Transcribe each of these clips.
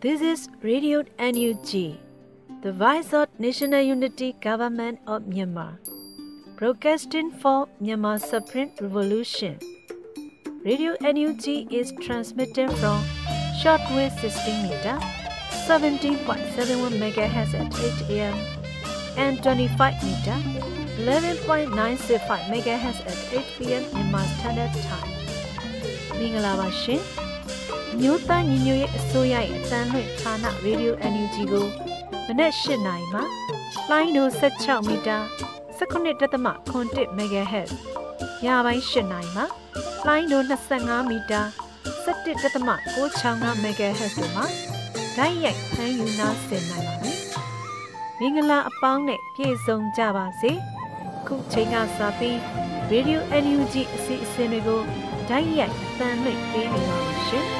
This is Radio NUG, the voice of National Unity Government of Myanmar, broadcasting for Myanmar Supreme Revolution. Radio NUG is transmitted from shortwave 16 meter, 17.71 MHz at 8 a.m. and 25 meter, 11.965 MHz at 8 p.m. Myanmar Standard Time. မင်္ဂလာပါရှင် မျိုးသားညီညွတ်ရေးအစိုးရရဲ့အသံလွှင့်ဌာနရေဒီယို NUG ကိုမနက်၈နိုင်မှလိုင်းဒို16မီတာ19.7 MHz ညပိုင်း၈နိုင်မှလိုင်းဒို25မီတာ17.665 MHz တို့မှာဓာတ်ရိုက်ဖမ်းယူနာဆင်နိုင်ပါပြီ။မင်္ဂလာအပေါင်းနဲ့ပြည့်စုံကြပါစေ။ခုချိန်ကစပြီး Radio NUG အစီအစဉ်တွေကို ဓာတ်ရိုက်အသံလွှင့်ပေးနေပါမယ်ရှင်။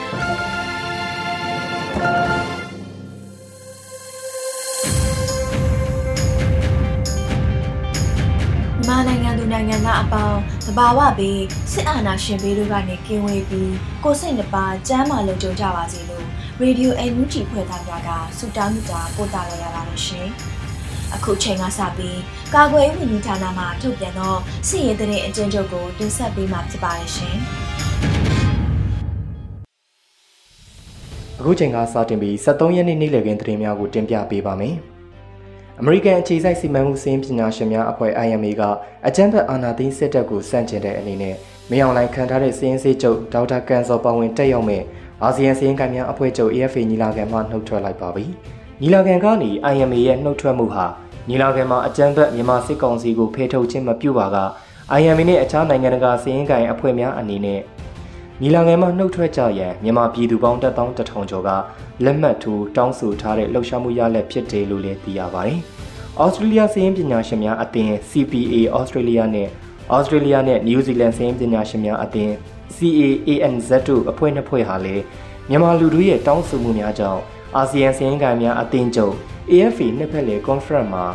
မာနိုင်ငံသူနိုင်ငံသားအပေါင်းတဘာဝဘေးစစ်အာဏာရှင်ဘေးတို့ကနေကင်းဝေးပြီးကိုစိတ်နှပါကျမ်းမာလုံခြုံကြပါစေလို့ရေဒီယိုအန်ယူဂျီဖွဲ့သားများကဆုတောင်းမြတ်တာပို့တာလိုက်ရပါတယ်ရှင်။ အခုချိန်ကစပြီးကာကွယ်ရေးဝန်ကြီးဌာနမှထုတ်ပြန်သောစစ်ရေးတဲ့အကျဉ်းချုပ်ကိုတင်ဆက်ပေးမှာဖြစ်ပါတယ်ရှင်။အခုချိန်ကစတင်ပြီး73ရက်နေ့နေ့လည်ခင်းသတင်းများကိုတင်ပြပေးပါမယ်။အမေရိကန်အခြေစိုက်စီမံမှုစင်းပညာရှင်များအဖွဲ့ IMA ကအကြမ်းဖက်အာဏာသိမ်းစစ်တပ်ကိုစန့်ကျင်တဲ့အနေနဲ့မင်းအောင်လှိုင်ခံထားတဲ့စီးရင်စေးချုပ်ဒေါက်တာကန်စောပါဝင်တက်ရောက်မဲ့အာဆီယံစီးရင်ကိုင်များအဖွဲ့ချုပ် AFA ညီလာခံမှနှုတ်ထွက်လိုက်ပါပြီ။ ညီလာခံကနေ IMA ရဲ့နှုတ်ထွက်မှုဟာညီလာခံမှာအကြမ်းဖက်မြန်မာစစ်ကောင်စီကိုဖေထုတ်ခြင်းမပြုပါက IMA နဲ့အခြားနိုင်ငံတကာစီးရင်ကိုင်အဖွဲ့များအနေနဲ့ညီလာခံမှာနှုတ်ထွက်ကြရန်မြန်မာပြည်သူပေါင်းတက်တောင်းတထောင်ကျော်ကလက်မှတ်ထိုးတောင်းဆိုထားတဲ့လှုပ်ရှားမှုရလက်ဖြစ်တယ်လို့လည်းသိရပါတယ်။ဩစတြေးလျစီးရင်ပညာရှင်များအသင်း CPA ဩစတြေးလျနဲ့ဩစတြေးလျနဲ့နယူးဇီလန်စီးရင်ပညာရှင်များအသင်း CAANZ တို့အဖွဲ့နှစ်ဖွဲ့ဟာလည်းမြန်မာလူထုရဲ့တောင်းဆိုမှုများကြောင့် အာဆီယံစီးရင်ကန်များအသင်းချုပ် AFA နှစ်ဖက်လေ conference မှာ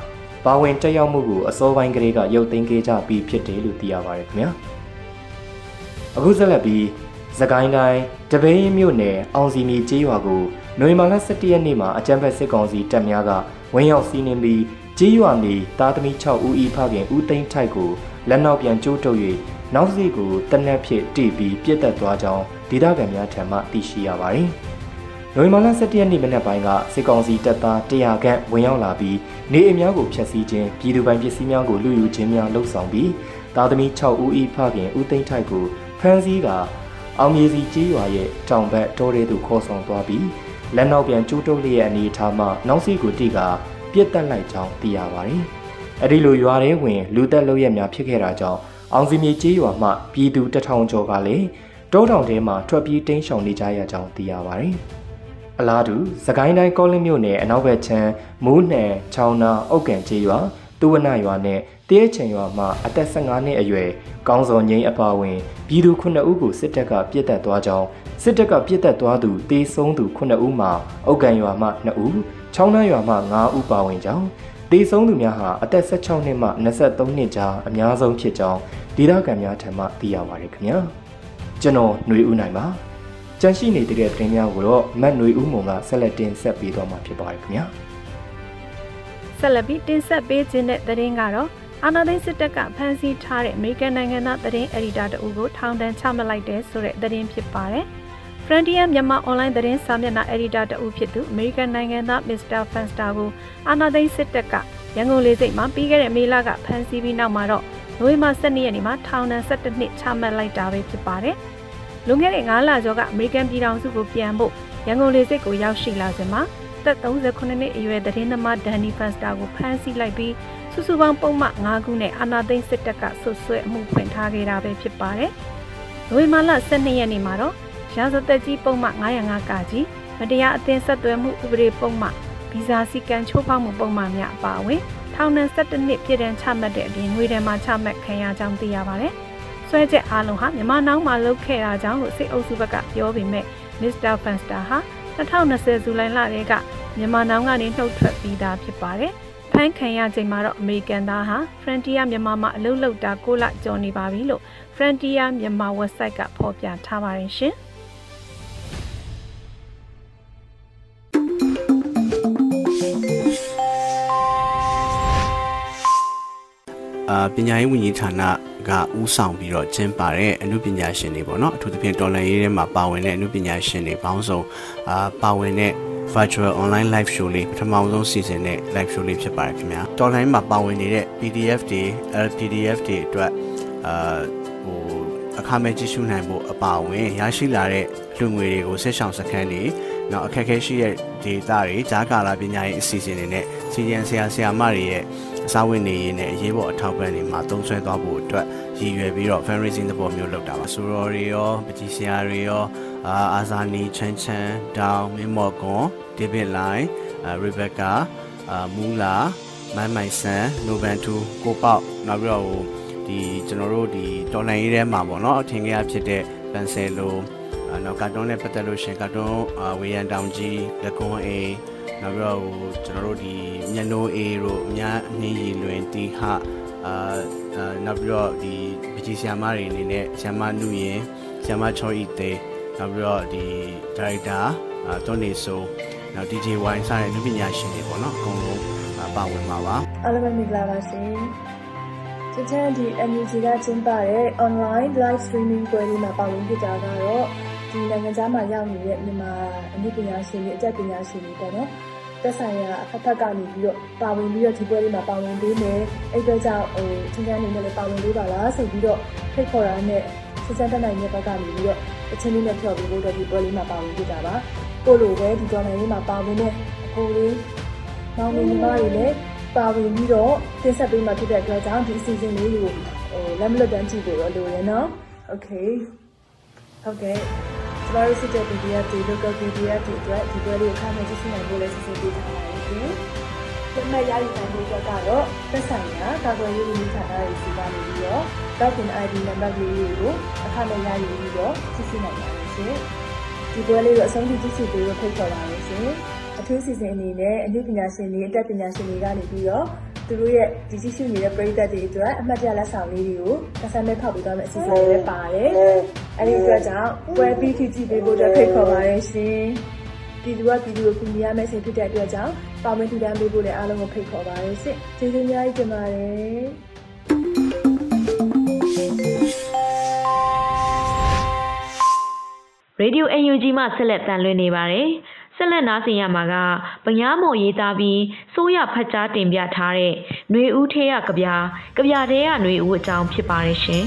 ပါဝင်တက်ရောက်မှုကိုအစောပိုင်းကလေးကရုပ်သိမ်းခဲ့ကြပြီးဖြစ်တယ်လို့သိရပါတယ်ခင်ဗျာ။အခုဆက်လက်ပြီး။သကိုင်းတိုင်းတပင်းမြို့နယ်အောင်စီမီကျေးရွာကိုနိုဝင်ဘာလ17ရက်နေ့မှာအကြမ်းဖက်စစ်ကောင်စီတပ်များကဝင်းရောက်စီးနင်းပြီးကျေးရွာနေသားသမီး6ဦးဤဖခင်ဦးသိန်းထိုက်ကိုလက်နောက်ပြန်ကျိုးတုပ်၍နောက်စီကိုတနက်ဖြစ်တီးပြီးပြစ်တက်သွားကြောင်းဒေသခံများထံမှသိရှိရပါတယ်။ နိုဝင်ဘာလ17ရက်နေ့မနက်ပိုင်းကစစ်ကောင်စီတပ်သား100ခန့်ဝင်ရောက်လာပြီးနေအိမ်များကိုဖျက်ဆီးခြင်းပြည်သူပိုင်ပစ္စည်းများကိုလူယူခြင်းများလှုပ်ဆောင်ပြီးသားသမီး6ဦးဤဖခင်ဦးသိန်းထိုက်ကိုဖမ်းဆီးကာအောင်မြေစီကြီးရွာရဲ့တောင်ဘက်တောထဲသို့ခေါ်ဆောင်သွားပြီးလက်နောက်ပြန်ကျူးတုပ်လျက်အနေထားမှနောက်စီကိုတိကပြစ်တက်လိုက်ကြောင်းသိရပါတယ်။အဲဒီလိုရွာထဲဝင်လူသက်လုပ်ရများဖြစ်ခဲ့တာကြောင့်အောင်စီမြေကြီးရွာမှပြည်သူတထောင်ကျော်ကလည်းတောတောင်ထဲမှာထွက်ပြေးတိမ်းရှောင်နေကြရကြောင်းသိရပါတယ်။ အလားတူသကိုင်းတိုင်းကောလင်းမြို့နယ်အနောက်ဘက်ခြမ်းမူးနှံချောင်းနာအုတ်ကန်ကြီးရွာတူဝနရွာနဲ့တရဲချင်ရွာမှာအသက်15နှစ်အရွယ်ကောင်းစော်ငိမ့်အပါဝင်ပြည်သူ9ဦးကိုစစ်တပ်ကပြစ်တက်သွားကြောင်းစစ်တပ်ကပြစ်တက်သွားသူတေဆုံးသူ9ဦးမှာအုတ်ကန်ရွာမှ2ဦးချောင်းနှရွာမှ5ဦးပါဝင်ကြောင်းတေဆုံးသူများဟာအသက်16နှစ်မှ23နှစ်ကြားအများဆုံးဖြစ်ကြောင်းဒေသခံများထံမှသိရပါတယ်ခင်ဗျာကျွန်တော်ຫນွေဦးနိုင်ပါ ကြန့်ရှိနေတဲ့သတင်းများကိုတော့မတ်ຫນွေဦးမုံကဆက်လက်တင်ဆက်ပေးသွားမှာဖြစ်ပါတယ်ခင်ဗျာဆက်လက်ပြီးတင်ဆက်ပေးခြင်းတဲ့သတင်းကတော့အာနာသိန်းစစ်တပ်ကဖမ်းဆီးထားတဲ့အမေရိကန်နိုင်ငံသားသတင်းအယ်ဒီတာတအုပ်ကိုထောင်ဒဏ်ချမှတ်လိုက်တဲ့ဆိုတဲ့သတင်းဖြစ်ပါတယ်။ Frontier မြန်မာအွန်လိုင်းသတင်းစာမျက်နှာအယ်ဒီတာတအုပ်ဖြစ်သူအမေရိကန်နိုင်ငံသား Mr. Fanster ကိုအာနာသိန်းစစ်တပ်ကရန်ကုန်လေဆိပ်မှာပြီးခဲ့တဲ့မေလကဖမ်းဆီးပြီးနောက်မှာတော့နိုဝင်ဘာ12ရက်နေ့မှာထောင်ဒဏ်17နှစ်ချမှတ်လိုက်တာပဲဖြစ်ပါတယ်။ လွန်ခဲ့တဲ့9လကျော်ကအမေရိကန်ပြည်ထောင်စုကိုပြန်ဖို့ရန်ကုန်လေဆိပ်ကိုရောက်ရှိလာစဉ်မှာသက်38နှစ်အရွယ်သတင်းသမားဒန်နီဖန်စတာကိုဖမ်းဆီးလိုက်ပြီးစုစုပေါင်းပုံမှန်9ခုနဲ့အာနာသိန်းစစ်တပ်ကဆွဆွဲအမှုဖွင့်ထားခဲ့တာပဲဖြစ်ပါတယ်။နိုဝင်ဘာလ12ရက်နေ့မှာတော့ရာဇသက်ကြီးပုံမှန်905ကကြီးမတရားအသင်းဆက်သွယ်မှုဥပဒေပုံမှန်ဗီဇာစီကံချိုးဖောက်မှုပုံမှန်များအပါအဝင်ထောင်ဒဏ်17နှစ်ပြည်ဒဏ်ချမှတ်တဲ့အပြင်ငွေဒဏ်မှချမှတ်ခံရကြောင်းသိရပါတယ်။ ဆွဲချက်အားလုံးဟာမြန်မာနောက်မှာလုပ်ခဲ့တာကြောင့်လို့စစ်အုပ်စုဘက်ကပြောပေမဲ့မစ္စတာဖန်စတာဟာ2020ဇူလိုင်လတည်းကမြန်မာနောင်ကနေနှုတ်ထွက်ပြီးသားဖြစ်ပါတယ်။ဖမ်းခံရချိန်မှာတော့အမေရိကန်သားဟာ Frontier မြန်မာမှာအလုပ်လုပ်တာ6လကျော်နေပါပြီလို့ Frontier မြန်မာ website ကဖော်ပြထားပါတယ်ရှင်။ ပညာရေးဝန်ကြီးဌာနကဦးဆောင်ပြီးတော့ကျင်းပတဲ့အမှုပညာရှင်တွေပေါ့နော်အထူးသဖြင့်တော်လန်ရေးထဲမှာပါဝင်တဲ့အမှုပညာရှင်တွေပေါင်းစုံအာပါဝင်တဲ့ virtual online live show လေးပထမဆုံးစီစဉ်တဲ့ live show လေးဖြစ်ပါတယ်ခင်ဗျာတော်လိုင်းမှာပါဝင်နေတဲ့ PDF တွေ LPDF တွေအတွက်အာဟိုအခမဲ့ကြည့်ရှုနိုင်ဖို့အပါအဝင်ရရှိလာတဲ့လူငွေတွေကိုဆက်ဆောင်စခန်းတွေ နောက်အခက်အခဲရှိတဲ့ data တွေဂျာကာလာပညာရေးအစီအစဉ်တွေနဲ့စီရင်ဆရာဆရာမတွေရဲ့အစားဝင်နေရေးနဲ့အရေးပေါ်အထောက်ပံ့တွေမှာသုံးစွဲသွားဖို့အတွက်ရည်ရွယ်ပြီးတော့ fundraising သဘောမျိုးလုပ်တာပါဆိုတော့တွေရောပကြီးဆရာတွေရောအာအာဇာနီချန်ချန်ဒေါင်မင်းမော်ကွန်ဒေးဗစ်လိုင်းရီဘက်ကာအာမူလာမိုင်းမိုင်ဆန်နိုဗန်တူကိုပေါက်နောက်ပြီးတော့ဟိုဒီကျွန်တော်တို့ဒီတော်လန်ရေးထဲမှာပေါ့နော်အထင်ကြီးဖြစ်တဲ့ပန်ဆယ်လို နောက်ကာတွန်းနဲ့ပတ်သက်လို့ရှင်ကာတွန်းဝေယံတောင်ကြီးလက်ကွန်အေးနောက်ပြီးတော့ဟိုကျွန်တော်တို့ဒီမျက်နှိုးအေးတို့အများနှင်းရည်လွင်တီဟအာနောက်ပြီးတော့ဒီပကြီးဆရာမတွေအနေနဲ့ဆရာမနုရင်ဆရာမချောဤသေးနောက်ပြီးတော့ဒီဒါရိုက်တာတွန်းနေဆိုနောက် DJ wine စတဲ့လူပညာရှင်တွေပေါ့နော်အကုန်လုံးပါဝင်ပါပါအားလုံးပဲမင်္ဂလာပါရှင်ချစ်ချမ်းဒီ MUG ကကျင်းပတဲ့ online live streaming ပွဲလေးမှာပါဝင်ဖြစ်တာကတော့ ဒီနိုင်ငံခြားမှာရောက်နေတဲ့မြန်မာအမှုပညာရှင်တွေအကြက်ပညာရှင်တွေပေါ့နော်သက်ဆိုင်ရာအဖက်ဖက်ကနေပြီးတော့ပါဝင်ပြီးတော့ဒီပွဲလေးမှာပါဝင်ပေးမယ်အဲ့အတွက်ကြောင့်ဟိုချင်းချမ်းနေနဲ့လည်းပါဝင်ပေးပါလားဆိုပြီးတော့ဖိတ်ခေါ်တာနဲ့စစတတ်နိုင်တဲ့ဘက်ကနေပြီးတော့အချင်းလေးနဲ့ဖြော်ပြီးတော့ဒီပွဲလေးမှာပါဝင်ဖြစ်တာပါကိုလိုပဲဒီတော်နိုင်လေးမှာပါဝင်တဲ့အကိုလေးမောင်မင်းညီမတွေလည်းပါဝင်ပြီးတော့တင်ဆက်ပေးမှဖြစ်တဲ့အတွက်ကြောင့်ဒီအစီအစဉ်လေးကိုဟိုလက်မလွတ်တမ်းကြည့်ဖို့တော့လိုရနော်။ Okay ဟုတ်ကဲ့ ကျမတို့စစ်တဲ့ PDF တွေ local PDF တွေအတွက်ဒီပွဲလေးကိုခါမှကြည့်ရှုနိုင်ဖို့လည်းစီစဉ်ပေးထားပါတယ်ရှင်။ဒီမဲ့ရယူနိုင်ဖို့အတွက်ကတော့သက်ဆိုင်ရာကာကွယ်ရေးဝန်ကြီးဌာနရဲ့စီမံနေပြီးတော့ login ID နံပါတ်လေးကိုအခမဲ့ရယူပြီးတော့ကြည့်ရှုနိုင်ပါတယ်ရှင်။ဒီပွဲလေးကိုအဆုံးထိကြည့်ရှုပေးဖို့ဖိတ်ခေါ်ပါတယ်ရှင်။အထူးစီစဉ်အနေနဲ့အမှုပညာရှင်တွေအတတ်ပညာရှင်တွေကနေပြီးတော့ သူတို့ရဲ့ဒီကြည့်ရှုနေတဲ့ပရိသတ်တွေအတွက်အမှတ်တရလက်ဆောင်လေးတွေကိုကစားမဲ့ဖောက်ပေးသွားမယ့်အစီအစဉ်လေးလည်းပါတယ်။အဲဒီအတွက်ကြောင့်ပွဲပြီးကြည့်ကြည့်ပေးဖို့အတွက်ဖိတ်ခေါ်ပါတယ်ရှင်။ပြည်သူကပြည်သူကိုကူညီရမယ့်အစီဖြစ်တဲ့အတွက်ကြောင့်ပါဝင်ထူတန်းပေးဖို့လည်းအားလုံးကိုဖိတ်ခေါ်ပါတယ်ရှင်။ကျေးဇူးအများကြီးတင်ပါတယ်။ Radio UNG မှဆက်လက်တန်လွှင့်နေပါတယ်။ ဆက်လက်နားဆင်ရမှာကပညာမော်ရေးသားပြီးစိုးရဖတ်ကြားတင်ပြထားတဲ့ຫນွေဦးထေးရကဗျာကဗျာတဲရຫນွေဦးအကြောင်းဖြစ်ပါတယ်ရှင်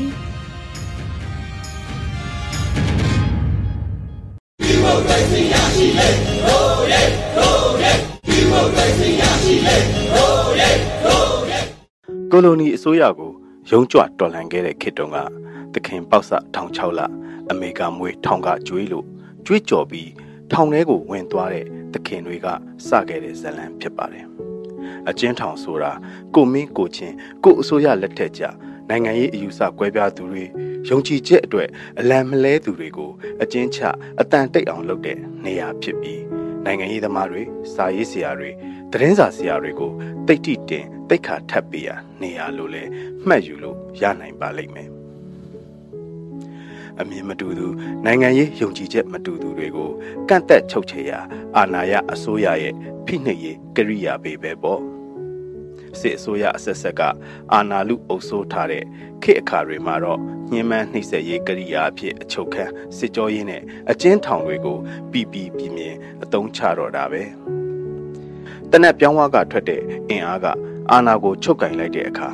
ဒီမိုကရေစီရရှိလေဟိုးရဲဟိုးရဲဒီမိုကရေစီရရှိလေဟိုးရဲဟိုးရဲကိုလိုနီအစိုးရကိုရုံးကြွတော်လှန်ခဲ့တဲ့ခေတ်တုန်းကသခင်ပေါက်ဆထောင်6လအမေရိကန်မွေးထောင်ကကျွေးလို့ကျွေးကြော်ပြီး ထောင်ထဲကိုဝင်သွားတဲ့သခင်တွေကစခဲ့တဲ့ဇလံဖြစ်ပါတယ်။အကျဉ်းထောင်ဆိုတာကိုမင်းကိုချင်းကိုအစိုးရလက်ထက်ကြနိုင်ငံရေးအယူဆကွဲပြားသူတွေယုံကြည်ချက်အတွက်အလံမလဲသူတွေကိုအကျဉ်းချအတန်တိတ်အောင်လုပ်တဲ့နေရာဖြစ်ပြီးနိုင်ငံရေးသမားတွေစာရေးဆရာတွေသတင်းစာဆရာတွေကိုတိတ်တိတင်တိတ်ခါထပ်ပေးရနေရာလို့လဲမှတ်ယူလို့ရနိုင်ပါလိမ့်မယ် အမြင်မတူသူနိုင်ငံရေးယုံကြည်ချက်မတူသူတွေကိုကန့်သက်ချုပ်ချယ်ရာအာဏာရအစိုးရရဲ့ဖိနှိပ်ရေးကရိယာပေပဲပေါ့စစ်အစိုးရအဆက်ဆက်ကအာဏာလူအုပ်ဆိုးထားတဲ့ခေတ်အခါတွေမှာတော့ညှဉ်းပန်းနှိပ်စက်ရေးကရိယာအဖြစ်အချုပ်ခန်းစစ်ကြောရေးနဲ့အကျဉ်းထောင်တွေကိုပြည်ပြည်ပြင်းပြင်းအသုံးချတော့တာပဲတနက်ပြောင်းဝါကထွက်တဲ့အင်အားကအာဏာကိုချုပ်ကင်လိုက်တဲ့အခါ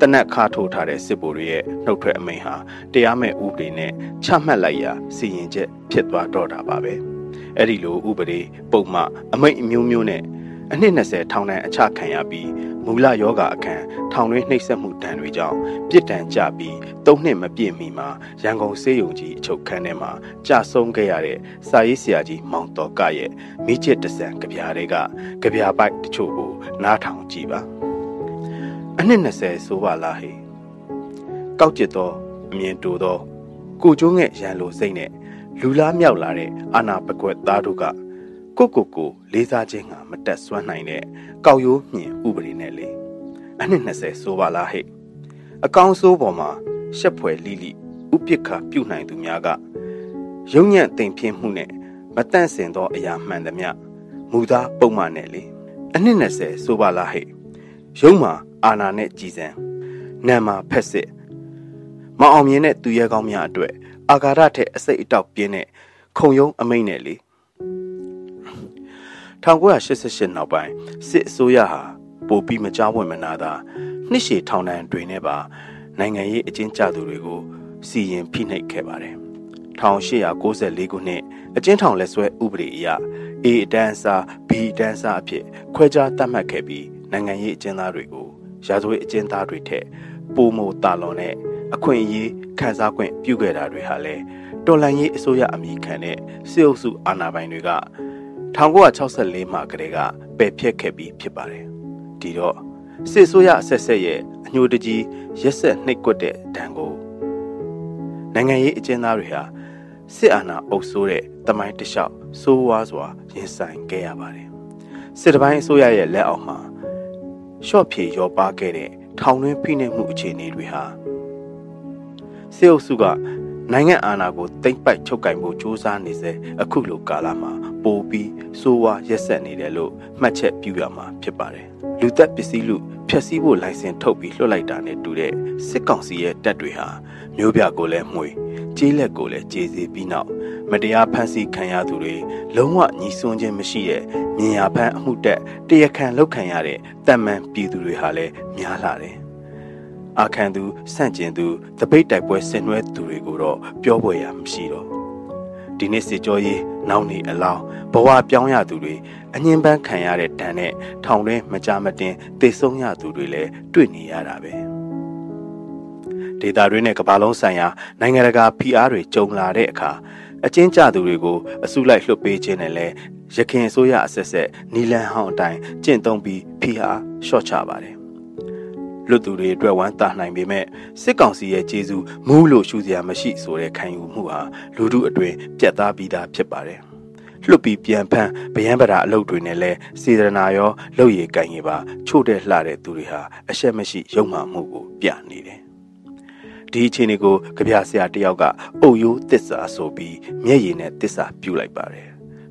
တနက်ခါထိုးထားတဲ့စစ်ဗိုလ်တွေရဲ့နှုတ်ထွက်အမိန့်ဟာတရားမဲ့ဥပဒေနဲ့ချမှတ်လိုက်ရာစီရင်ချက်ဖြစ်သွားတော့တာပါပဲအဲ့ဒီလိုဥပဒေပုံမှန်အမိန့်အမျိုးမျိုးနဲ့အနှစ်20ထောင်ဒဏ်အချခံရပြီးမူလယောဂအခန်းထောင်တွင်းနှိပ်စက်မှုဒဏ်တွေကြောင့်ပြစ်ဒဏ်ကြပြီး၃နှစ်မပြည့်မီမှာရန်ကုန်စေယုံကြီးအချုပ်ခန်းထဲမှာကြာဆုံးခဲ့ရတဲ့စာရေးဆရာကြီးမောင်တော်ကရဲ့မိချစ်တဆန်ကြပြားတွေကကြပြားပိုက်တချို့ကိုနားထောင်ကြည့်ပါ အနှစ်20ဆိုပါလားဟေကောက်ကျစ်သောအမြင်တူသောကိုကျိုးငဲ့ရန်လိုစိတ်နဲ့လူလားမြောက်လာတဲ့အာနာပကွက်သားတို့ကကိုကိုကိုလေးစားခြင်းကမတက်ဆွမ်းနိုင်တဲ့ကောက်ရိုးမြင်ဥပဒေနဲ့လေအနှစ်20ဆိုပါလားဟဲ့အကောင်ဆိုးပေါ်မှာရှက်ဖွယ်လိလိဥပိ္ပခပြုတ်နိုင်သူများကယုံညံ့သိမ်ပြင်းမှုနဲ့မတန့်စင်သောအရာမှန်သမျှမူသားပုံမှန်နဲ့လေအနှစ်20ဆိုပါလားဟဲ့ရုံးမှာ အာနာနဲ့ကြည်စံနံမာဖက်စစ်မအောင်မြင်တဲ့သူရဲကောင်းများအတွက်အာဃာတထက်အစိတ်အတောက်ပြင်းတဲ့ခုံရုံးအမိန့်နဲ့လေ1988နောက်ပိုင်းစစ်အစိုးရဟာပိုပြီးမကြောက်ဝင်မနာတာနှစ်ရှည်ထောင်ဒဏ်တွေနဲ့ပါ နိုင်ငံရေးအကျဉ်းချသူတွေကိုစီရင်ဖိနှိပ်ခဲ့ပါတယ်1894ခုနှစ်အကျဉ်းထောင်လက်ဆွဲဥပဒေအရ A အတန်းအစား B အတန်းအစားအဖြစ်ခွဲခြားသတ်မှတ်ခဲ့ပြီးနိုင်ငံရေးအကျဉ်းသားတွေကို ရာဇဝတ်အကျဉ်းသားတွေထက်ပိုမိုတာလွန်တဲ့အခွင့်အရေးခံစား권ပြုခဲ့တာတွေဟာလည်းတော်လန်ရေးအစိုးရအမိခံတဲ့စစ်အုပ်စုအာဏာပိုင်တွေက1964မှာကတည်းကပယ်ဖျက်ခဲ့ပြီးဖြစ်ပါတယ်။ဒီတော့စစ်အစိုးရအဆက်ဆက်ရဲ့အညှိုတကြီးရက်ဆက်နှိပ်ကွက်တဲ့ဒဏ်ကိုနိုင်ငံရေးအကျဉ်းသားတွေဟာစစ်အာဏာအုပ်စိုးတဲ့တမိုင်းတလျှောက်စိုးဝါးစွာရင်ဆိုင်ခဲ့ရပါတယ်။စစ်တပိုင်းအစိုးရရဲ့လက်အောက်မှာ ရှော့ဖြေရောပါခဲ့တဲ့ထောင်တွင်းဖိနှိပ်မှုအခြေအနေတွေဟာစစ်အုပ်စုကနိုင်ငံအာဏာကိုတိမ့်ပိုက်ချုပ်ကင်ဖို့ကြိုးစားနေစေအခုလိုကာလမှာပိုပြီးစိုးဝါရက်ဆက်နေတယ်လို့မှတ်ချက်ပြုရမှာဖြစ်ပါတယ်။လူသက်ပစ္စည်းလူဖျက်ဆီးဖို့လိုင်စင်ထုတ်ပြီးလွှတ်လိုက်တာနဲ့တူတဲ့စစ်ကောင်စီရဲ့တပ်တွေဟာမျိုးပြကိုလည်းမှွေကျေးလက်ကိုလည်းကျေးစီပြီးနောက် မတရားဖမ်းဆီးခံရသူတွေလုံးဝညီစွန်းခြင်းမရှိတဲ့မြင်ရဖမ်းအမှုတက်တရခံလောက်ခံရတဲ့တန်မှန်ပြည်သူတွေဟာလည်းများလာတယ်။အာခံသူဆန့်ကျင်သူတပိတ်တိုက်ပွဲဆင်နွှဲသူတွေကိုတော့ပြောပွဲရမရှိတော့ဒီနေ့စစ်ကြောရေးနောက်နေအလောင်းဘဝပြောင်းရသူတွေအငင်းပန်းခံရတဲ့ဒဏ်နဲ့ထောင်ထဲမကြမတင်သေဆုံးရသူတွေလည်းတွေ့နေရတာပဲဒေတာတွေနဲ့ကမ္ဘာလုံးဆိုင်ရာနိုင်ငံတကာဖိအားတွေကြုံလာတဲ့အခါ အချင်းကြသူတွေကိုအစုလိုက်လွှတ်ပေးခြင်းနဲ့လည်းရခင်အစိုးရအဆက်ဆက်နီလန်ဟောင်းအတိုင်းကျင့်သုံးပြီးဖိအားလျှော့ချပါတယ်လွတ်သူတွေအတွက်ဝမ်းသာနိုင်ပေမဲ့စစ်ကောင်စီရဲ့ကျေးဇူးမူးလို့ရှူစရာမရှိဆိုတဲ့ခံယူမှုဟာလူထုအတွင်ပြတ်သားပြီးသားဖြစ်ပါတယ်လွတ်ပြီးပြန်ဖမ်းဗယံပရာအလုပ်တွေနဲ့လဲစေတနာရောလုပ်ရည်ကင်ရပါချို့တဲ့လှတဲ့သူတွေဟာအရှက်မရှိရုံမှမှုကိုပြနေတယ် ဒီအခြေအနေကိုကြပြဆရာတယောက်ကအုပ်ရိုးတစ္ဆာဆိုပြီးမျက်ရည်နဲ့တစ္ဆာပြုတ်လိုက်ပါတယ်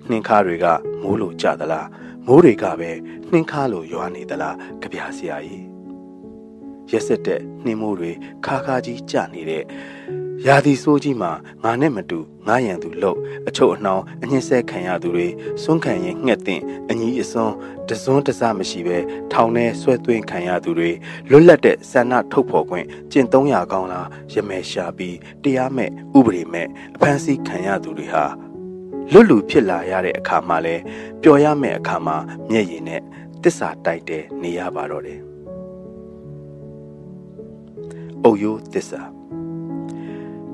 နှင်းခါတွေကမိုးလိုကြသလားမိုးတွေကပဲနှင်းခါလိုရွာနေသလားကြပြဆရာကြီးရက်စက်တဲ့နှင်းမိုးတွေခါခါကြီးကြနေတဲ့ ရာသီဆိုးကြီးမှာငါနဲ့မတူငါရန်သူလို့အချုပ်အနှောင်းအညှင်းဆဲခံရသူတွေစွန့်ခံရင်ငှက်တဲ့အညီအစွန်းတစွန်းတစမရှိပဲထောင်ထဲဆွဲသွင်းခံရသူတွေလွတ်လပ်တဲ့ဆန္ဒထုတ်ဖော်ခွင့်ကျင့်300ကောင်းလားရမယ်ရှာပြီးတရားမဲ့ဥပဒေမဲ့အဖမ်းဆီးခံရသူတွေဟာလွတ်လူဖြစ်လာရတဲ့အခါမှာလဲပျော်ရမယ့်အခါမှာမျက်ရည်နဲ့တစ္ဆာတိုက်တဲ့နေရပါတော့တယ်။အုတ်ရိုးတစ္ဆာ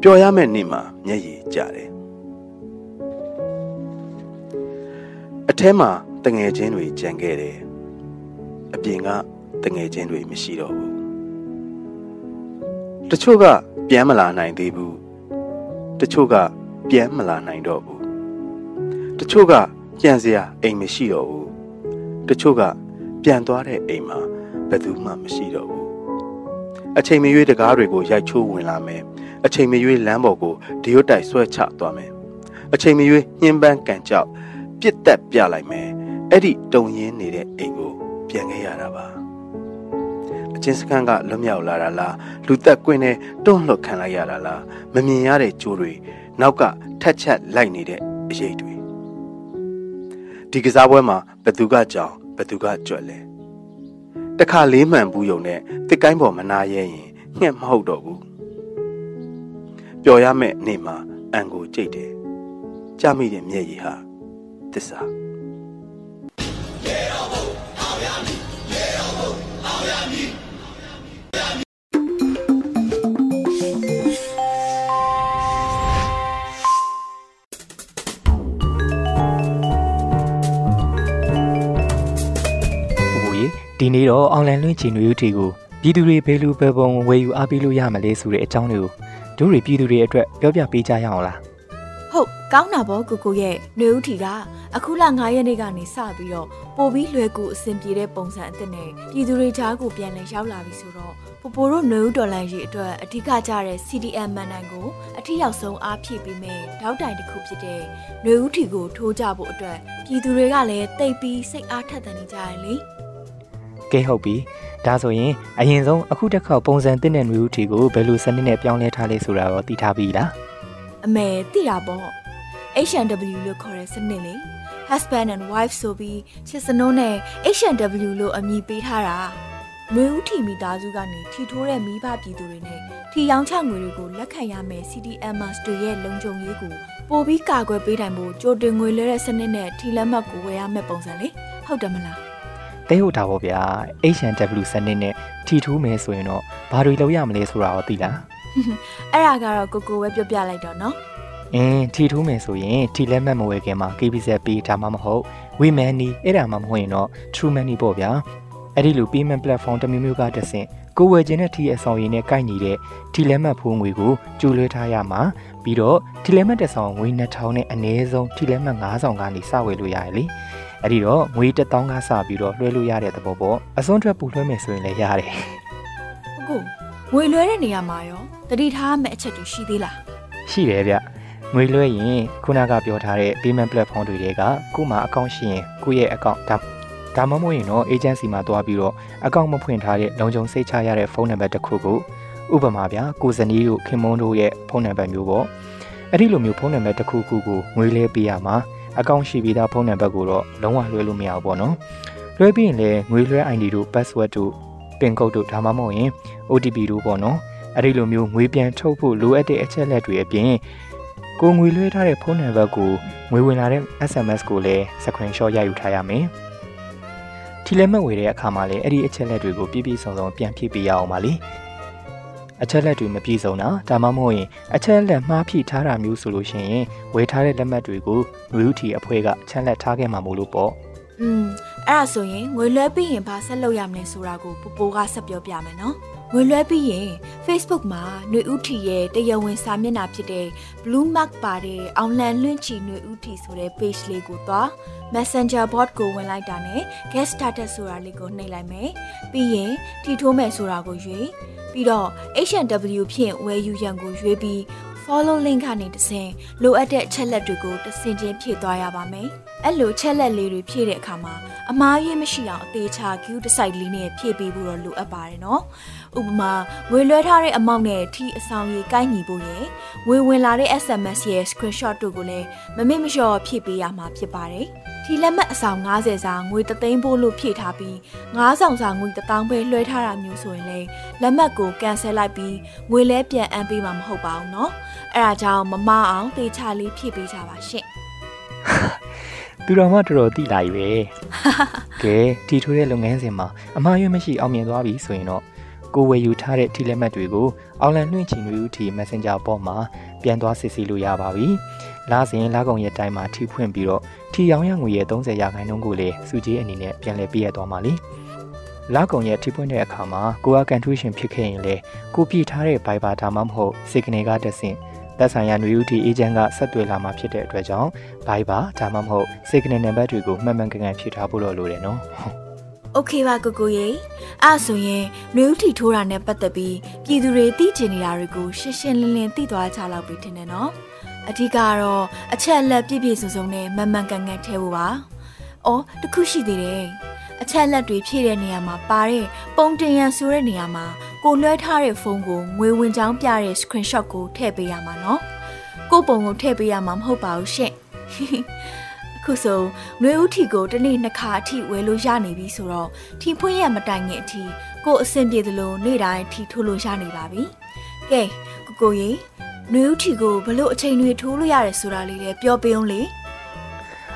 ပျော်ရမယ့်နေ့မှာမျက်ရည်ကျတယ်အထဲမှာတငယ်ချင်းတွေကြံခဲ့တယ်အပြင်ကတငယ်ချင်းတွေမရှိတော့ဘူးတချို့ကပြန်မလာနိုင်သေးဘူးတချို့ကပြန်မလာနိုင်တော့ဘူးတချို့ကပြန်စရာအိမ်မရှိတော့ဘူးတချို့ကပြန်သွားတဲ့အိမ်မှာဘယ်သူမှမရှိတော့ဘူးအချိန်မရွေးတကားတွေကိုရိုက်ချိုးဝင်လာမယ် အချိန်မရွေးလမ်းပေါ်ကိုဒီရွတ်တိုက်ဆွဲချသွားမယ်အချိန်မရွေးညှင်းပန်းကန်ကြောက်ပြစ်တက်ပြလိုက်မယ်အဲ့ဒီတုံရင်းနေတဲ့အိမ်ကိုပြန်ခဲ့ရတာပါအချင်းစခန်းကလွတ်မြောက်လာတာလားလူသက်ကွင်းနဲ့တွန့်လွတ်ခံလိုက်ရတာလားမမြင်ရတဲ့ကြိုးတွေနောက်ကထက်ချက်လိုက်နေတဲ့အရေးတွေဒီကစားပွဲမှာဘသူကကြောင်ဘသူကကြွက်လဲတခါလေးမှန်ဘူးယုံနဲ့တစ်ကိုင်းပေါ်မနာရဲရင်ငှက်မဟုတ်တော့ဘူး ပျော်ရမယ့်နေ့မှာအံကိုကြိတ်တယ်ကြမိတဲ့မျက်ရည်ဟာသစ္စာရေတော်ဘုံအောင်ရမည်ရေတော်ဘုံအောင်ရမည်ဒီနေ့တော့အွန်လိုင်းလွှင့်ချင်တွေဦးတီကိုပြည်သူတွေဘယ်လိုပဲပုံဝယ်ယူအားပေးလို့ရမလဲဆိုတဲ့အကြောင်းတွေကို တို့တွေပြည်သူတွေအတွက်ပြောပြပေးကြရအောင်လားဟုတ်ကောင်းတာပေါ့ကိုကိုရဲ့နှွေဦးထီကအခုလ9ရက်နေ့ကနေစပြီးတော့ပိုပြီးလွယ်ကူအဆင်ပြေတဲ့ပုံစံအသစ်နဲ့ပြည်သူတွေကြားကိုပြန်လည်ရောက်လာပြီဆိုတော့ပိုပိုတို့နှွေဦးဒေါ်လာရေးအတွက်အဓိကကျတဲ့ CDM မန်နိုင်ကိုအထီရောက်ဆုံးအားဖြည့်ပေးမယ်တောက်တိုင်တစ်ခုဖြစ်တဲ့နှွေဦးထီကိုထိုးကြဖို့အတွက်ပြည်သူတွေကလည်းတိတ်ပြီးစိတ်အားထက်သန်နေကြရလေ ကကဲဟုတ်ပြီဒါဆိုရင်အရင်ဆုံးအခုတစ်ခေါက်ပုံစံတင်တဲ့ຫນွေဦးထီကိုဘယ်လိုစနစ်နဲ့ပြောင်းလဲထားလဲဆိုတာရောသိထားပြီလားအမေသိတာပေါ့ H&W လို့ခေါ်တဲ့စနစ်လေ husband and wife ဆိုပြီးချစ်စနိုးနဲ့ H&W လို့အမည်ပေးထားတာနှွေဦးထီမိသားစုကနေထီထိုးတဲ့မိဘပြည်သူတွေနဲ့ထီရောင်းချငွေတွေကိုလက်ခံရမယ် CDMers တွေရဲ့လုံခြုံရေးကိုပိုပြီးကာကွယ်ပေးနိုင်ဖို့ကြိုတင်ငွေလဲတဲ့စနစ်နဲ့ထီလက်မှတ်ကိုဝယ်ရမယ့်ပုံစံလေဟုတ်တယ်မလား တဲဟုတ်တာပေါ့ဗျာ H&W စနစ်နဲ့ထီထိုးမယ်ဆိုရင်တော့ဘာတွေလုပ်ရမလဲဆိုတာရောသိလားအဲ့ဒါကတော့ကိုကိုပဲပြောပြလိုက်တော့နော်အင်းထီထိုးမယ်ဆိုရင်ထီလက်မှတ်မဝယ်ခင်မှာ KBZ ပေးဒါမှမဟုတ် WeMoney အဲ့ဒါမှမဟုတ်ရင်တော့ True Money ပေါ့ဗျာအဲ့ဒီလို payment platform တစ်မျိုးမျိုးကတစ်ဆင့်ကိုဝယ်ခြင်းတဲ့ထီအဆောင်ရည်နဲ့ကိုက်ညီတဲ့ထီလက်မှတ်ဖိုးငွေကိုကျူလွှဲထားရမှာပြီးတော့ထီလက်မှတ်တစ်ဆောင်ငွေ2000နဲ့အနည်းဆုံးထီလက်မှတ်9000ကနေစဝယ်လို့ရတယ်လေ အဲ့ဒီတော့ငွေ1000ကစပြီးတော့လွှဲလို့ရတဲ့သဘောပေါ့အစွန်းထွက်ပူလွှဲမယ်ဆိုရင်လည်းရတယ်ကိုငွေလွှဲတဲ့နေရာမှာရောတတိထားမယ့်အချက်တွေရှိသေးလားရှိတယ်ဗျငွေလွှဲရင်ခုနကပြောထားတဲ့ payment platform တွေတဲကကို့မှာ account ရှိရင်ကိုယ့်ရဲ့ account ဒါဒါမှမဟုတ်ရင်တော့ agency မှာတွားပြီးတော့ account မဖွင့်ထားတဲ့လုံခြုံစိတ်ချရတဲ့ဖုန်းနံပါတ်တစ်ခုကိုဥပမာဗျာကိုဇနီးတို့ခင်မုန်းတို့ရဲ့ဖုန်းနံပါတ်မျိုးပေါ့အဲ့ဒီလိုမျိုးဖုန်းနံပါတ်တစ်ခုခုကိုငွေလဲပေးရမှာ account ရှိပြီးသားဖုန်းနံပါတ်ကိုတော့လုံးဝလွှဲလို့မရဘူးပေါ့နော်လွှဲပြီးရင်လည်းငွေလွှဲ ID တို့ password တို့ pin code တို့ဒါမှမဟုတ်ရင် OTP တို့ပေါ့နော်အဲ့ဒီလိုမျိုးငွေပြန်ထုတ်ဖို့လိုအပ်တဲ့အချက်လက်တွေအပြင်ကိုငွေလွှဲထားတဲ့ဖုန်းနံပါတ်ကိုငွေဝင်လာတဲ့ SMS ကိုလည်း screenshot ရယူထားရမယ်။ထီလက်မှတ်ဝေတဲ့အခါမှာလည်းအဲ့ဒီအချက်လက်တွေကိုပြည့်ပြည့်စုံစုံပြန်ဖြည့်ပေးရအောင်ပါလေ။ အချက်လက်တွေမပြည့်စုံတာဒါမှမဟုတ်ရင်အချက်လက်မှားဖြည့်ထားတာမျိုးဆိုလို့ရှိရင်ဝေထားတဲ့လက်မှတ်တွေကိုငွေဥတီအဖွဲ့ကအချက်လက်ထားခဲ့မှာမို့လို့ပေါ့ อืมအဲ့ဒါဆိုရင်ငွေလွှဲပြီးရင်ဘာဆက်လုပ်ရမလဲဆိုတာကိုပပိုးကဆက်ပြောပြမယ်နော်ငွေလွှဲပြီးရင် Facebook မှာຫນွေဥထီရဲ့တရားဝင်စာမျက်နှာဖြစ်တဲ့ Blue Mark ပါတဲ့အောင်လန်လွင့်ချီຫນွေဥထီဆိုတဲ့ page လေးကိုသွား Messenger bot ကိုဝင်လိုက်တာနဲ့ get started ဆိုတာလေးကိုနှိပ်လိုက်မယ်ပြီးရင်ထီထိုးမယ်ဆိုတာကိုရွေး ပြီးတော့ H&W ဖြင့်ဝယ်ယူရန်ကိုရွေးပြီး follow link ကနေတဆင့်လိုအပ်တဲ့အချက်လက်တွေကိုတဆင့်ချင်းဖြည့်သွားရပါမယ်။အဲ့လိုချက်လက်လေးတွေဖြည့်တဲ့အခါမှာအမားရေးမရှိအောင်အသေးချာ queue တစ်စိုက်လေးနဲ့ဖြည့်ပေးဖို့တော့လိုအပ်ပါတယ်နော်။ဥပမာငွေလွှဲထားတဲ့အမောင့်နဲ့ထီအဆောင်ရေးကိုက်ညီဖို့ရယ်ငွေဝင်လာတဲ့ SMS ရဲ့ screenshot တို့ကိုလည်းမမေ့မလျှော့ဖြည့်ပေးရမှာဖြစ်ပါတယ်။ ထီလက်မှတ်အဆောင်90စာငွေ3သိန်းပို့လို့ဖြည့်ထားပြီး9ဆောင်စာငွေ1000ပဲလွှဲထားတာမျိုးဆိုရင်လည်းလက်မှတ်ကို cancel လိုက်ပြီးငွေလဲပြန်အမ်းပေးမှာမဟုတ်ပါဘူးเนาะအဲ့ဒါကြောင့်မမအောင်တေချာလေးဖြည့်ပေးကြပါရှင့် သူတော်မှတော်တော်တိလာပြီပဲကဲတီထိုးတဲ့လုပ်ငန်းစဉ်မှာအမှားရွေးမရှိအောင်မြင်သွားပြီဆိုရင်တော့ကိုဝယ်ယူထားတဲ့ထီလက်မှတ်တွေကိုအောင်လန်နှွင့်ချီနွေဦးထီ Messenger ပေါ်မှာပြန်သွားစစ်ဆေးလို့ရပါပြီ။ လာစဉ်လာကုန်ရဲ့တိုင်းမှာထီဖွင့်ပြီးတော့ထီရောင်းရငွေရဲ့30ရာခိုင်နှုန်းကိုလည်းစုကြီးအနေနဲ့ပြန်လည်ပြည့်ရသွားမှာလी။လာကုန်ရဲ့ထီဖွင့်တဲ့အခါမှာကိုကကန်ထူးရှင်ဖြစ်ခဲ့ရင်လေကိုပြည့်ထားတဲ့ Viber ဒါမှမဟုတ် Signal ကတက်ဆင့်သက်ဆိုင်ရာຫນွေဦးတီအေဂျင့်ကဆက်သွယ်လာမှာဖြစ်တဲ့အတွက်ကြောင့် Viber ဒါမှမဟုတ် Signal နံပါတ်တွေကိုမှန်မှန်ကန်ကန်ဖြည့်ထားဖို့တော့လိုတယ်နော်။။ Okay ပါကိုကိုရေ။အဲ့ဆိုရင်နှွေဦးထီထိုးတာနဲ့ပတ်သက်ပြီးပြည်သူတွေသိချင်နေတာတွေကိုရှင်းရှင်းလင်းလင်းသိသွားကြလောက်ပြီထင်တယ်နော်။ အဓိကကတော့အချက်အလက်ပြည့်ပြည့်စုံစုံနဲ့မှန်မှန်ကန်ကန်ထည့်ဖို့ပါ။အော်တခုရှိသေးတယ်။အချက်အလက်တွေဖြည့်တဲ့နေရာမှာပါတဲ့ပုံတင်ရန်ဆိုတဲ့နေရာမှာကိုလွှဲထားတဲ့ဖုန်းကိုငွေဝင်ကြောင်းပြတဲ့ screenshot ကိုထည့်ပေးရမှာနော်။ကိုပုံကိုထည့်ပေးရမှာမဟုတ်ပါဘူးရှင့်။အခုဆိုနှွေဦးထီကိုတစ်နေ့နှစ်ခါအထိဝယ်လို့ရနေပြီဆိုတော့ထီဖွင့်ရမတိုင်ခင်အထိကိုအဆင်ပြေသလိုနေ့တိုင်းထီထိုးလို့ရနေပါပြီ။ကဲကိုကိုရေ နှွေဦးထီကိုဘလို့အချိန်တွေထိုးလို့ရတယ်ဆိုတာလေးလည်းပြောပေးအောင်လေ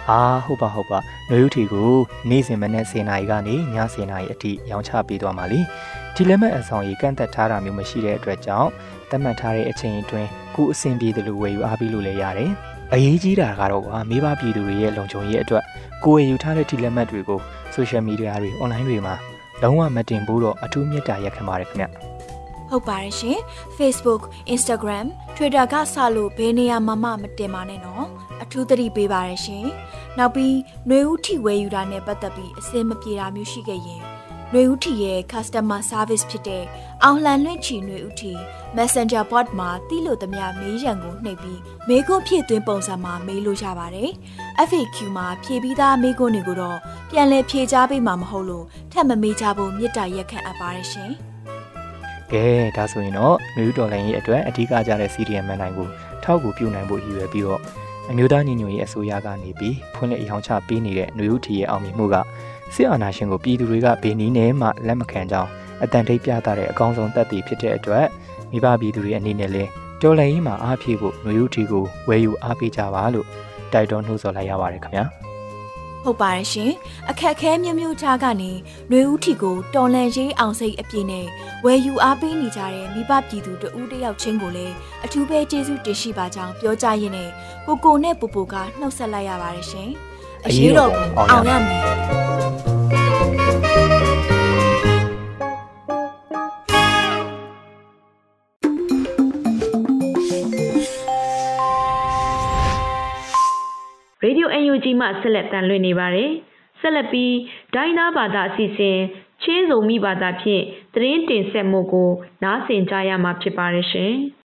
အာဟုတ်ပါဟုတ်ပါနှွေဦးထီကိုနေ့စဉ်မနေ့10နာရီကနေည10နာရီအထိရောင်းချပေးသွားမှာလीဒီလက်မဲ့အဆောင်ကြီးကန့်သက်ထားတာမျိုးမရှိတဲ့အတွက်ကြောင့်သတ်မှတ်ထားတဲ့အချိန်အတွင်းကိုအဆင်ပြေတယ်လို့ဝယ်ယူအားပေးလို့လည်းရတယ်အရေးကြီးတာကတော့ကွာမိဘပြည်သူတွေရဲ့လုံခြုံရေးအတွက်ကိုယ်ဝယ်ယူထားတဲ့ဒီလက်မှတ်တွေကို social media တွေ online တွေမှာလုံးဝမတင်ဘူးတော့အထူးမြတ်တာရက်ခံပါတယ်ခင်ဗျ။ ဟုတ်ပါတယ်ရှင် Facebook Instagram Twitter ကစလို့ဘယ်နေရာမှမမတင်ပါနဲ့နော်။အထူးသတိပေးပါတယ်ရှင်။နောက်ပြီးနှွေဦးထီဝယ်ယူတာနဲ့ပတ်သက်ပြီးအစင်မပြေတာမျိုးရှိခဲ့ရင် ຫນွေဦးထီရဲ့ customer service ဖြစ်တဲ့အောင်လှန်လွင့်ချီຫນွေဦးထီ Messenger bot မှာတိလို့သမျှမေးရန်ကိုနှိပ်ပြီးမေးခွန်းဖြည့်သွင်းပုံစံမှာမေးလို့ရပါတယ်။ FAQ မှာဖြည့်ပြီးသားမေးခွန်းတွေကိုတော့ပြန်လည်ဖြည့်ချပေးမှာမဟုတ်လို့ထပ်မမေးချဖို့မြစ်တာရက်ခံအပ်ပါတယ်ရှင်။ ကဲဒါဆိုရင်တော့နယူးဒေါ်လာရဲ့အတွက်အဓိကကြတဲ့ CDM မှန်တိုင်းကိုထောက်ကူပြုနိုင်ဖို့ရည်ရွယ်ပြီးတော့အမျိုးသားညီညွတ်ရေးအစိုးရကနေပြီးဖွင့်လှစ်အယောင်ချပေးနေတဲ့နယူးထီရဲ့အောင်မြင်မှုကစစ်အာဏာရှင်ကိုပြည်သူတွေကဘေနီးနဲ့မှလက်မခံကြောင်းအတန်ထိပ်ပြသတဲ့အကောင်းဆုံးသက်သေဖြစ်တဲ့အတွက်မိဘပြည်သူတွေအနေနဲ့လည်းတော်လှန်ရေးမှာအားဖြည့်ဖို့နယူးထီကိုဝယ်ယူအားပေးကြပါလို့တိုက်တွန်းနှိုးဆော်လိုက်ရပါတယ်ခင်ဗျာ ဟုတ်ပါတယ်ရှင်အခက်ခဲမျိုးမျိုးကြားကနေຫນွေဦးထီကိုတော်လန်ရေးအောင်စိတ်အပြည့်နဲ့ဝယ်ယူအားပေးနေကြတဲ့မိဘပြည်သူတဦးတယောက်ချင်းကိုလည်းအထူးပဲကျေးဇူးတင်ရှိပါကြောင်းပြောကြရင်းနဲ့ကိုကိုနဲ့ပူပူကနှုတ်ဆက်လိုက်ရပါတယ်ရှင်အရေးတော်ပုံအောင်ရမည် ရေဒီယို UNG မှဆက်လက်တန်လွှင့်နေပါတယ်။ဆက်လက်ပြီးဒိုင်းနာဘာသာအစီအစဉ်ချင်းစုံမိဘာသာဖြင့်သတင်းတင်ဆက်မှုကိုနားဆင်ကြရမှာဖြစ်ပါတယ်ရှင်။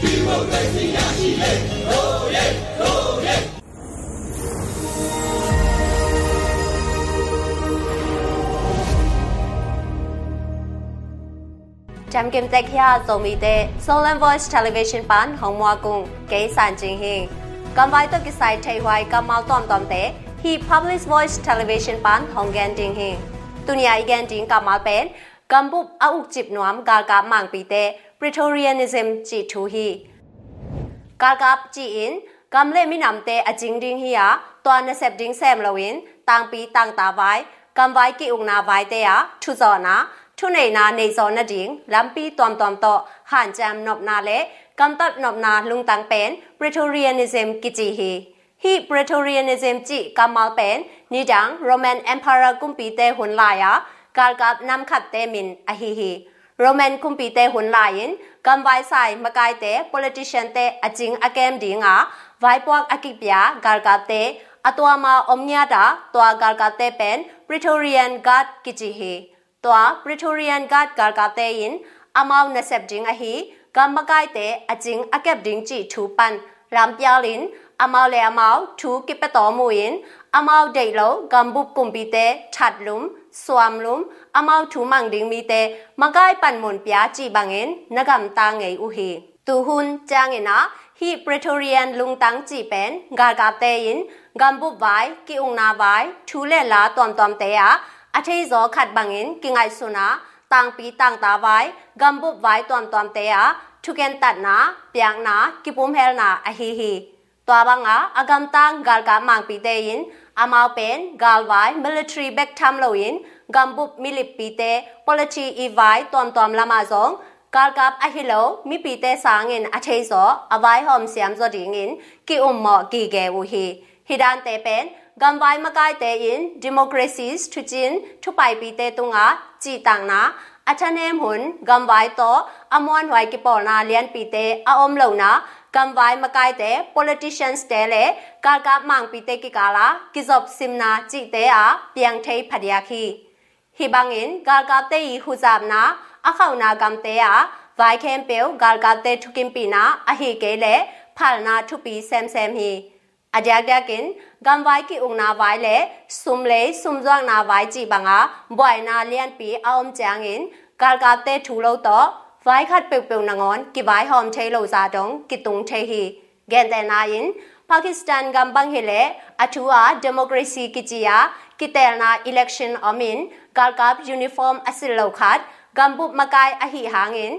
ဒီမိုကရေစီရရှိလေရိုးရဲရိုးရဲจำเกมเต็กยาโซมีเต Solan Voice Television ปันหงมัวกุงเกสันจิงฮิง Kambai to kisai thai huai kamal tom tom te hi public voice television pan hongen ding hi. Tunia igen ding kamal pen kambup auk jip nuam gal gap mang pi te Pretorianism chi thu hi. Gal gap chi in kam le mi nam te a jing ding hi ya twa na sep ding sem lo in tang pi tang ta vai kam vai ki ung na vai te ya thu zo na ထုနေနာနေဇော်နဒင်းလမ်ပီတွမ်တွမ်တော့ဟန်ဂျမ်နော့နာလေ กำตัดนอบนาลุงตังเป็น Pretorianism กิจิฮีฮีปริโตเรียนิซึมจิกามาลเป็นนิดังโรมันเอ็มพารากุมปีเตหุนลายะกาลกับนำขัดเตมินอหิฮีโรมันคุมปีเตหุนลายินกำไวไซมากายเต politician เตอจิงอเกมดิงาไวปวกอกิปยากาลกับเตอตัวมาอมญาดาตัวกาลกับเตเป็นปริโตเรียนกัดกิจิฮีตัวปริโตเรียนกัดกาลกับเตยินอมาวเนเซบดิงอฮี ကမ္မကိုက်တဲ့အကျင်းအကပ်ဒင်းချီထူပန်ရမ်ပြလင်အမောလေအမောထူကိပတော်မူရင်အမောဒေလောဂမ်ဘူကွန်ပီတဲထတ်လုံစွမ်လုံအမောထူမန်ဒင်းမီတဲမကိုက်ပန်မွန်ပြာချီဘငင်နဂမ်တာငေဥဟီတူဟွန်ချာငေနာဟီပရီတိုရီယန်လုံတန်းချီပန်ဂါဂါတဲရင်ဂမ်ဘူဘိုင်ကိဥနာဘိုင်ထူလေလာတွမ်တွမ်တဲယာအထေဇောခတ်ဘငင်ကိငိုင်ဆုနာ တางปีตางตาไว้กำบุบไว้ตอมตอมเตะทุกเกนตัดนาเปียงนากิปุมเฮลนาอหิหิตัวบังอาอากำตังกาลกามังปีเตยินอามาเป็นกาลไว้ military back ทำโลยินกำบุบมิลิปีเต polity อีไว้ตอมตอมละมาซองกาลกับอหิโลมีปีเตสางินอเทโซอไว้หอมเสียมจดิงินกิอุมหมอกีเกวุฮีฮิดานเตเป็นกำไว้มาไกเตอิน democracies ทุจินทุไปปีเตตุงาจีตังนาအထနေမွန်ဂမ်ဝိုင်တော့အမွန်ဝိုင်ကပေါ်နာ gambai makai te in democracies thu chin thu pai pi te tunga chi tang na athanem hun gambai to amon hwai ki por na lian pi te a om lo na gambai makai te politicians te le ka ka mang pi te ki kala kizop simna chi te a piang thei phadya khi hi bangin ka ka te i hu jab na a khau na gam te a vai khem pe ga ga te thukin pi na a hi ke le phal na thu pi sem sem hi adyak dakin လကတေထုကင်ပီနာအဟိကေလေဖာလနာထုပီဆမ်ဆမ်ဟီအကြကြကင်กำไว้กิอุงนาไว้เลสุมเลสุมจวงนาไว้จีบังอาบ่อยนาเลียนปีออมจางอินกาลกาเตทูโลโตไว้คัดเปียวเปียวนางอนกิไว้หอมเทโลซาดงกิตุงเทฮีแกนแต่นาอินปากีสถานกำบังเฮเลอทัวเดโมคราซีกิจิยากิเตลนาอิเล็กชันอมินกาลกับยูนิฟอร์มอสิลโลคัดกำบุบมากายอหิหางอิน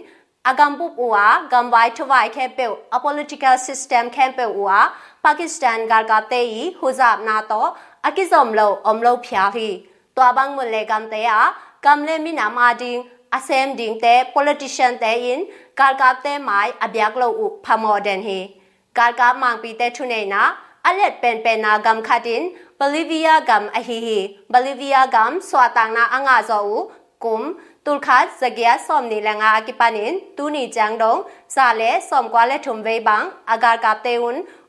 အကမ်ပုပူဝါဂမ်ဝိုင်ထဝိုင်ခဲပေအ political system ခဲပေဝါ ပါကစ္စတန်ဂါကတေဤဟူဇာနာတော့အကိဇုံလောအုံလောဖျာဟီတွာဘန်းမလေကမ်တေယာကမ်လေမီနာမာဒင်းအစမ်ဒင်းတေ politician တေယင်ဂါကတေမိုင်အဗျက်လောဥဖမော်ဒန်ဟီဂါကမန်ပီတေထုနေနာအလက်ပန်ပန်နာဂမ်ခတ်င်ဘလီဗီးယားဂမ်အဟီဟီဘလီဗီးယားဂမ်ဆွာတန်နာအငါဇောဥကုမ် tulkhat zagya som ni langa akipanin tuni jangdong sale som kwale thumve bang agar kap teun ungna buluna na thuak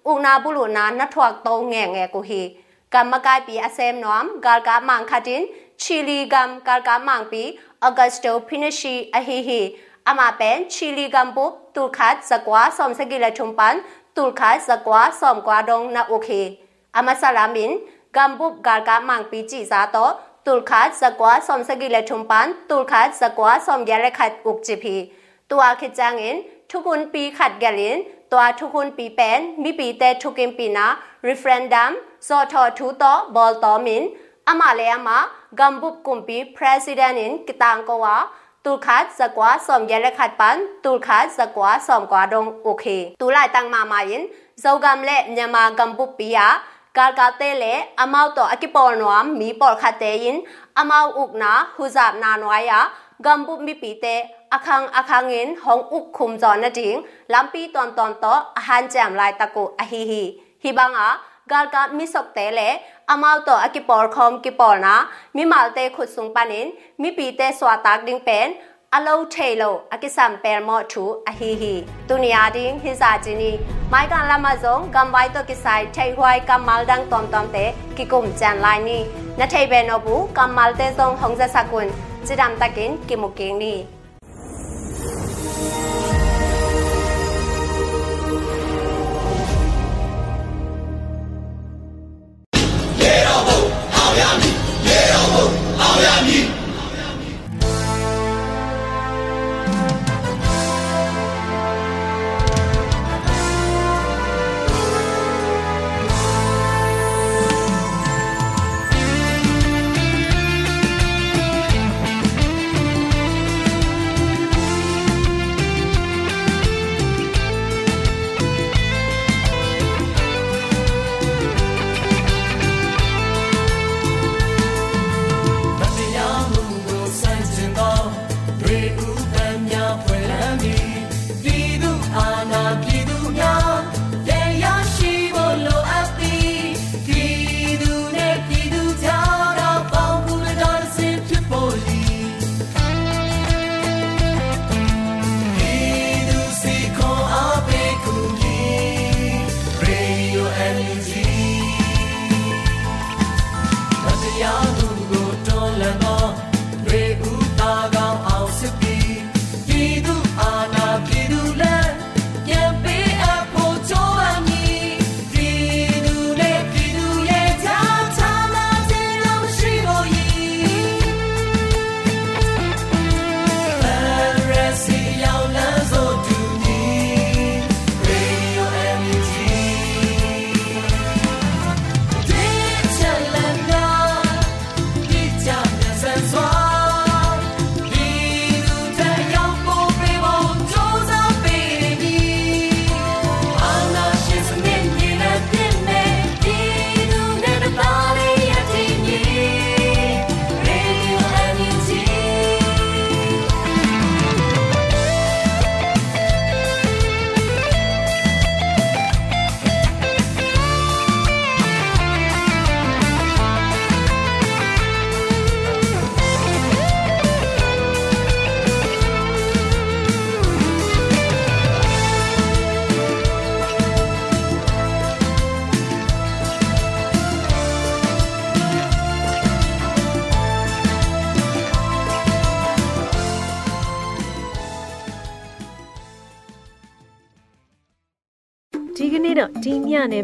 to nge nge ko hi kamakai pi asem nom gal ka mang khatin chili gam karka mangpi augusto pinishi ahihi ama pen chili gam bup tulkhat zakwa som sagila chumpan tulkhat zakwa som kwa dong na okay ama salamin gam bup karka mangpi chi za to tulkhat zakwa som sagila chumpan tulkhat zakwa som yale khat ukchipi tua khijangin thukun pi khat galin ตัวทุก คนปีเป็นมีปีแต่ทุกินปีนะ referendum สอทอทุตอบอลตอมินอามาเลยอามากัมบุบกุมปี president อินกิตังกว่าตูคัดสกว่าสมยเลขัดปันตูคัดสกว่าสมกว่าดงโอเคตูไลตังมามายินဇောကမ်လေညမာကမ်ပုပီယာကာကာတဲလေအမောက်တော့အကိပေါ်နွားမီပေါ်ခတ်တဲ့ရင်အမောက်ဥကနာဟူဇပ်နာနွားယာกำบุมีปีเ အခန်းအခန်းငင်ဟောင်းဥခုမ်ဇော်နဒင်းလမ်ပီတွန်တွန်တော့အဟန်ကြမ်လိုက်တကုအဟီဟီဟီဘငါဂါကမိစောက်တဲလေအမောက်တော့အကိပေါ်ခုံကိပေါ်နာမိမာလ်တဲခုဆုံပနင်မိပီတဲဆွာတက်ဒင်းပန်အလောထေလောအကိစမ်ပယ်မော့ထူအဟီဟီတူနီယာဒင်းဟိဇာဂျီနီမိုင်ကန်လာမဇုံဂမ်ဘိုင်တိုကိဆိုင်ထေဟွိုင်ကမ်မလ်ဒန်တွမ်တွမ်တဲကိကုမ်ဂျန်လိုင်းနီနထေဘဲနောဘူးကမ်မလ်တဲဇုံဟောင်ဇဆကွန်ဂျီဒမ်တကင်ကိမုကင်းနီ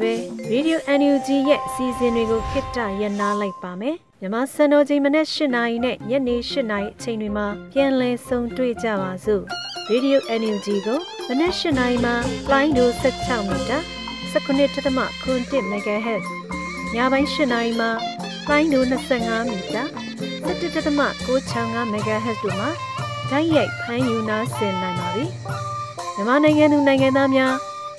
ပဲ Radio NUG ရဲ့အစီအစဉ်တွေကိုခਿੱတရနာလိုက်ပါမယ်။မြမစံတော်ချိန်မနေ့၈နာရီနဲ့ညနေ၈နာရီအချိန်တွေမှာပြန်လည်ဆုံတွေ့ကြပါစို့။ Radio NUG ကိုမနေ့၈နာရီမှာ line ဒို16မီတာ19.7 MHz ညပိုင်း၈နာရီမှာ line ဒို25မီတာ17.665 MHz တို့မှာဓာတ်ရိုက်ဖမ်းယူနာဆင်နိုင်ပါပြီ။မြန်မာနိုင်ငံသူနိုင်ငံသားများ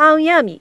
အောင်ရမည်